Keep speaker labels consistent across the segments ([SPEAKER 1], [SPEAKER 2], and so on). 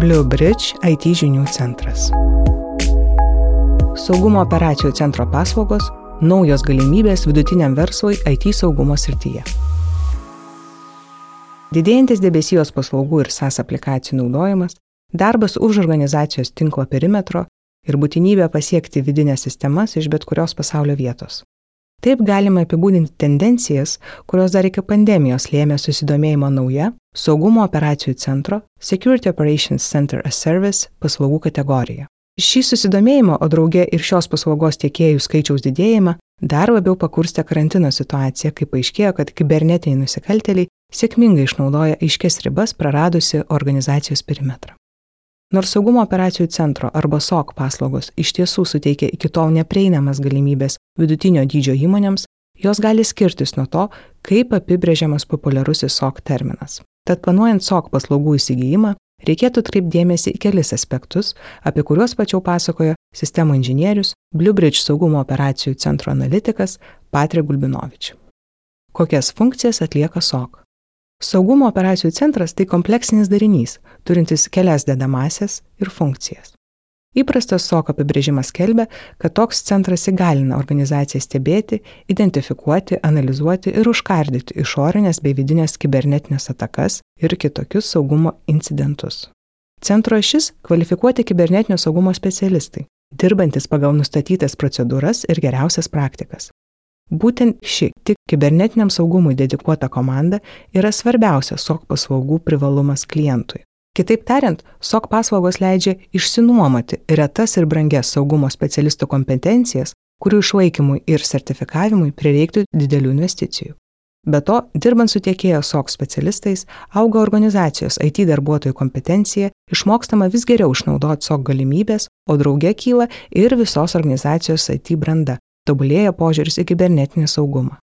[SPEAKER 1] Blue Bridge IT žinių centras. Saugumo operacijų centro paslaugos - naujos galimybės vidutiniam verslui IT saugumo srityje. Didėjantis debesijos paslaugų ir SAS aplikacijų naudojimas, darbas už organizacijos tinklo perimetro ir būtinybė pasiekti vidinės sistemas iš bet kurios pasaulio vietos. Taip galima apibūdinti tendencijas, kurios dar iki pandemijos lėmė susidomėjimą nauja saugumo operacijų centro Security Operations Center as Service paslaugų kategorija. Šį susidomėjimą, o draugė ir šios paslaugos tiekėjų skaičiaus didėjimą, dar labiau pakurstė karantino situacija, kai paaiškėjo, kad kibernetiniai nusikaltėliai sėkmingai išnaudoja aiškės ribas praradusi organizacijos perimetrą. Nors saugumo operacijų centro arba SOC paslaugos iš tiesų suteikia iki tol neprieinamas galimybės vidutinio dydžio įmonėms, jos gali skirtis nuo to, kaip apibrėžiamas populiarusis SOC terminas. Tad planuojant SOC paslaugų įsigijimą, reikėtų atkreipdėmėsi į kelis aspektus, apie kuriuos pačiau pasakojo sistemų inžinierius, Bluebridge saugumo operacijų centro analitikas Patrik Gulbinovič. Kokias funkcijas atlieka SOC? Saugumo operacijų centras tai kompleksinis darinys, turintis kelias dedamasias ir funkcijas. Įprastas SOK apibrėžimas kelbė, kad toks centras įgalina organizaciją stebėti, identifikuoti, analizuoti ir užkardyti išorinės bei vidinės kibernetinės atakas ir kitokius saugumo incidentus. Centro šis kvalifikuoti kibernetinio saugumo specialistai, dirbantis pagal nustatytas procedūras ir geriausias praktikas. Būtent ši tik kibernetiniam saugumui dedikuota komanda yra svarbiausias SOC paslaugų privalumas klientui. Kitaip tariant, SOC paslaugos leidžia išsinuomoti retas ir brangias saugumo specialistų kompetencijas, kurių išlaikymui ir sertifikavimui prireiktų didelių investicijų. Be to, dirbant su tiekėjo SOC specialistais, auga organizacijos IT darbuotojų kompetencija, išmokstama vis geriau išnaudoti SOC galimybės, o drauge kyla ir visos organizacijos IT branda, tobulėja požiūris į kibernetinį saugumą.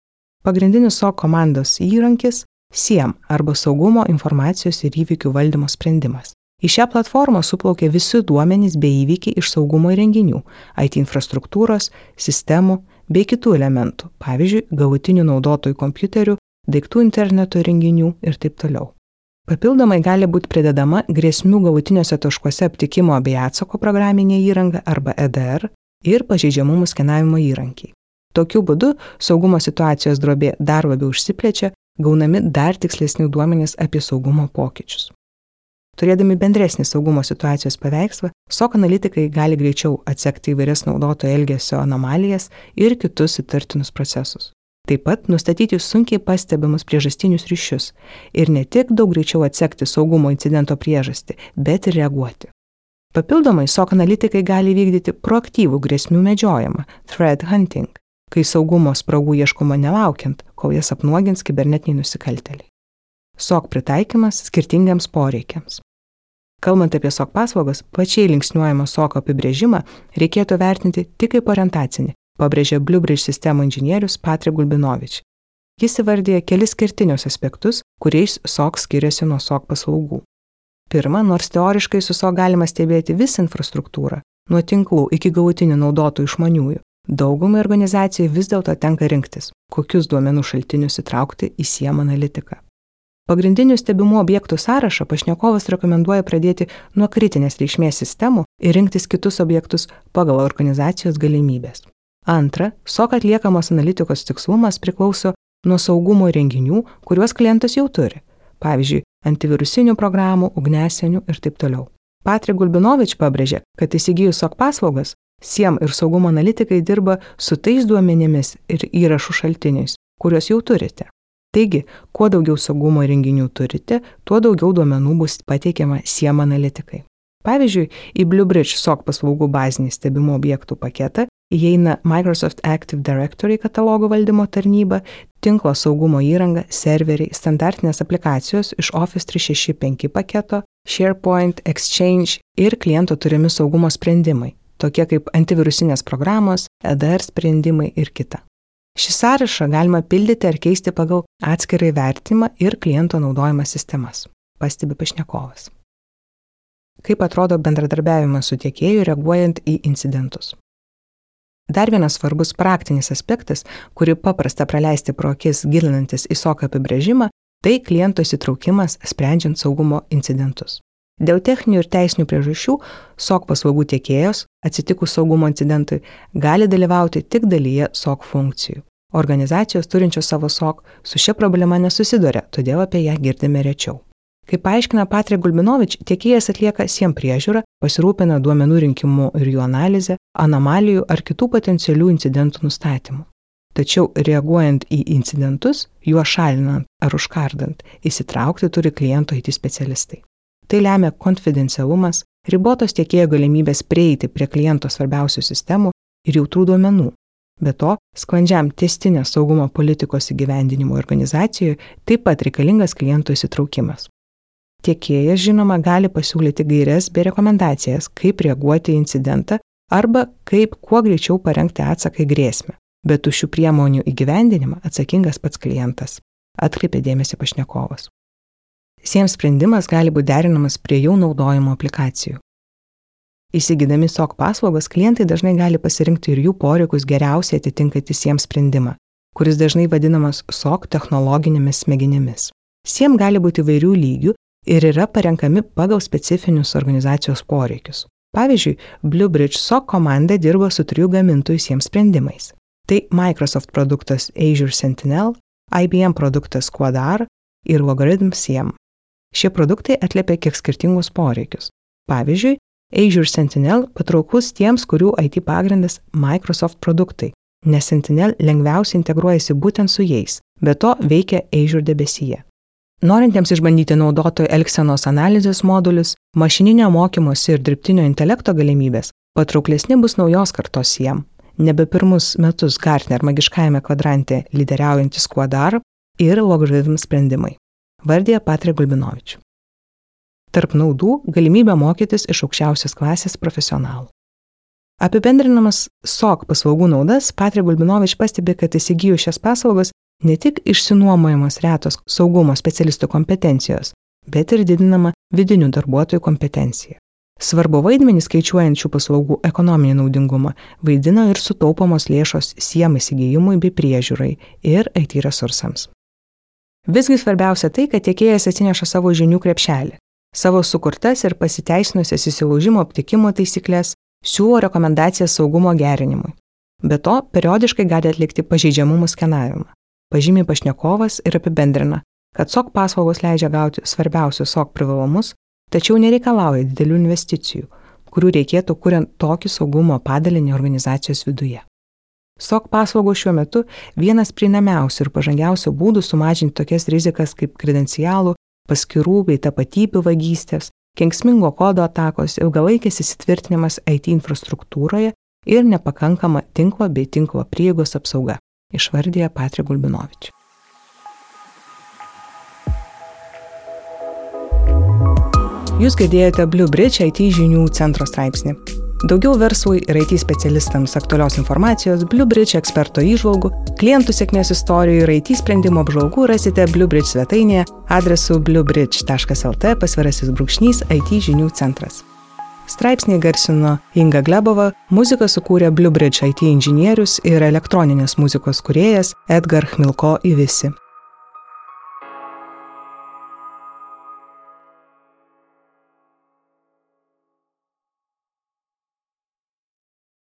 [SPEAKER 1] Pagrindinis SOC komandos įrankis - SIEM arba saugumo informacijos ir įvykių valdymo sprendimas. Į šią platformą suplaukė visi duomenys bei įvykiai iš saugumo įrenginių, IT infrastruktūros, sistemų bei kitų elementų, pavyzdžiui, galutinių naudotojų kompiuterių, daiktų interneto įrenginių ir taip toliau. Papildomai gali būti pridedama grėsmių galutiniuose taškuose aptikimo bei atsako programinė įranga arba EDR, ir pažeidžiamumų skenavimo įrankiai. Tokiu būdu saugumo situacijos drobė dar labiau užsiplečia, gaunami dar tikslesni duomenys apie saugumo pokyčius. Turėdami bendresnį saugumo situacijos paveikslą, SOK analitikai gali greičiau atsekti įvairias naudotojo elgesio anomalijas ir kitus įtartinus procesus. Taip pat nustatyti sunkiai pastebimus priežastinius ryšius ir ne tik daug greičiau atsekti saugumo incidento priežastį, bet ir reaguoti. Papildomai SOC analitikai gali vykdyti proaktyvų grėsmių medžiojimą - threat hunting, kai saugumo spragų ieškoma nelaukiant, kol jas apnuogins kibernetiniai nusikalteliai. SOC pritaikymas skirtingiams poreikiams. Kalbant apie SOC paslaugas, plačiai linksniuojama SOC apibrėžimą reikėtų vertinti tik kaip orientacinį, pabrėžė Bluebridge sistemų inžinierius Patrik Gulbinovič. Jis įvardė kelis skirtinius aspektus, kuriais SOC skiriasi nuo SOC paslaugų. Pirma, nors teoriškai su SO galima stebėti visą infrastruktūrą, nuo tinklų iki galutinių naudotojų išmaniųjų, daugumai organizacijai vis dėlto tenka rinktis, kokius duomenų šaltinius įtraukti į SIEM analitiką. Pagrindinių stebimų objektų sąrašą pašnekovas rekomenduoja pradėti nuo kritinės reikšmės sistemų ir rinktis kitus objektus pagal organizacijos galimybės. Antra, SOK atliekamos analitikos tikslumas priklauso nuo saugumo renginių, kuriuos klientas jau turi. Pavyzdžiui, antivirusinių programų, ugnesienių ir taip toliau. Patrik Gulbinovič pabrėžė, kad įsigijus SOK paslaugas, SIEM ir saugumo analitikai dirba su tais duomenimis ir įrašų šaltiniais, kuriuos jau turite. Taigi, kuo daugiau saugumo renginių turite, tuo daugiau duomenų bus pateikiama SIEM analitikai. Pavyzdžiui, į Bluebridge SOC paslaugų bazinį stebimo objektų paketą įeina Microsoft Active Directory katalogo valdymo tarnyba, tinklo saugumo įranga, serveriai, standartinės aplikacijos iš Office 365 paketo, SharePoint, Exchange ir kliento turimi saugumo sprendimai, tokie kaip antivirusinės programos, EDR sprendimai ir kita. Šį sąrašą galima pildyti ar keisti pagal atskirai vertimą ir kliento naudojimą sistemas, pastebi pašnekovas. Kaip atrodo bendradarbiavimas su tiekėju reaguojant į incidentus? Dar vienas svarbus praktinis aspektas, kurį paprasta praleisti pro akis gilinantis į SOK apibrėžimą, tai kliento įsitraukimas sprendžiant saugumo incidentus. Dėl techninių ir teisinių priežasčių SOC paslaugų tiekėjos, atsitikus saugumo incidentui, gali dalyvauti tik dalyje SOC funkcijų. Organizacijos turinčios savo SOC su šia problema nesusiduria, todėl apie ją girdime rečiau. Kaip paaiškina Patrė Gulbinovič, tiekėjas atlieka siem priežiūrą, pasirūpina duomenų rinkimu ir jų analizę, anomalijų ar kitų potencialių incidentų nustatymu. Tačiau reaguojant į incidentus, juos šalinant ar užkardant, įsitraukti turi kliento IT specialistai. Tai lemia konfidencialumas, ribotos tiekėjo galimybės prieiti prie kliento svarbiausių sistemų ir jautrų duomenų. Be to, sklandžiam testinės saugumo politikos įgyvendinimo organizacijoje taip pat reikalingas kliento įsitraukimas. Tiekėjas, žinoma, gali pasiūlyti gairias bei rekomendacijas, kaip reaguoti į incidentą arba kaip kuo greičiau parengti atsaką į grėsmę. Bet už šių priemonių įgyvendinimą atsakingas pats klientas, atkreipė dėmesį pašnekovas. Siems sprendimas gali būti derinamas prie jau naudojimo aplikacijų. Įsigydami SOC paslaugas, klientai dažnai gali pasirinkti ir jų poreikius geriausiai atitinkantys jiems sprendimą, kuris dažnai vadinamas SOC technologinėmis smegenimis. Siem gali būti įvairių lygių ir yra parenkami pagal specifinius organizacijos poreikius. Pavyzdžiui, BlueBridge SOC komanda dirba su trijų gamintojų jiems sprendimais. Tai Microsoft produktas Azure Sentinel, IBM produktas Quadar ir Logarithm SIEM. Šie produktai atliepia kiek skirtingus poreikius. Pavyzdžiui, Azure Sentinel patrauklus tiems, kurių IT pagrindas Microsoft produktai, nes Sentinel lengviausiai integruojasi būtent su jais, be to veikia Azure debesyje. Norintiems išbandyti naudotojų elgsenos analizės modulius, mašininio mokymosi ir dirbtinio intelekto galimybės, patrauklesni bus naujos kartos jiem. Nebe pirmus metus Gartner magiškajame kvadrante lyderiaujantis Quadar ir logaritm sprendimai. Vardė Patrė Gulbinovič. Tarp naudų galimybė mokytis iš aukščiausios klasės profesionalų. Apibendrinamas SOC paslaugų naudas, Patrė Gulbinovič pastebi, kad įsigijus šias paslaugas ne tik išsinuomojamos retos saugumo specialistų kompetencijos, bet ir didinama vidinių darbuotojų kompetencija. Svarbu vaidmenį skaičiuojant šių paslaugų ekonominį naudingumą vaidina ir sutaupomos lėšos siem įsigijimui bei priežiūrai ir IT resursams. Visgi svarbiausia tai, kad tiekėjas atsineša savo žinių krepšelį, savo sukurtas ir pasiteisinusias įsilaužimo aptikimo taisyklės, siūlo rekomendacijas saugumo gerinimui. Be to, periodiškai gali atlikti pažeidžiamumų skenavimą pažymi pašnekovas ir apibendrina, kad SOC paslaugos leidžia gauti svarbiausius SOC privalumus, tačiau nereikalauja didelių investicijų, kurių reikėtų kuriant tokį saugumo padalinį organizacijos viduje. SOC paslaugos šiuo metu vienas prieinamiausių ir pažangiausių būdų sumažinti tokias rizikas kaip kredencialų, paskirų bei tapatybių vagystės, kenksmingo kodo atakos, ilgalaikis įsitvirtinimas IT infrastruktūroje ir nepakankama tinklo bei tinklo prieigos apsauga išvardė Patrė Gulbinovič. Jūs girdėjote Blue Bridge IT žinių centro straipsnį. Daugiau verslui ir IT specialistams aktualios informacijos, Blue Bridge eksperto įžvalgų, klientų sėkmės istorijų ir IT sprendimo apžvalgų rasite Blue Bridge svetainėje adresu bluebridge.lt pasvirasis brūkšnys IT žinių centras. Straipsnį garsino Inga Glebova, muziką sukūrė Blue Bridge IT inžinierius ir elektroninės muzikos kuriejas Edgar Chmilko į visi.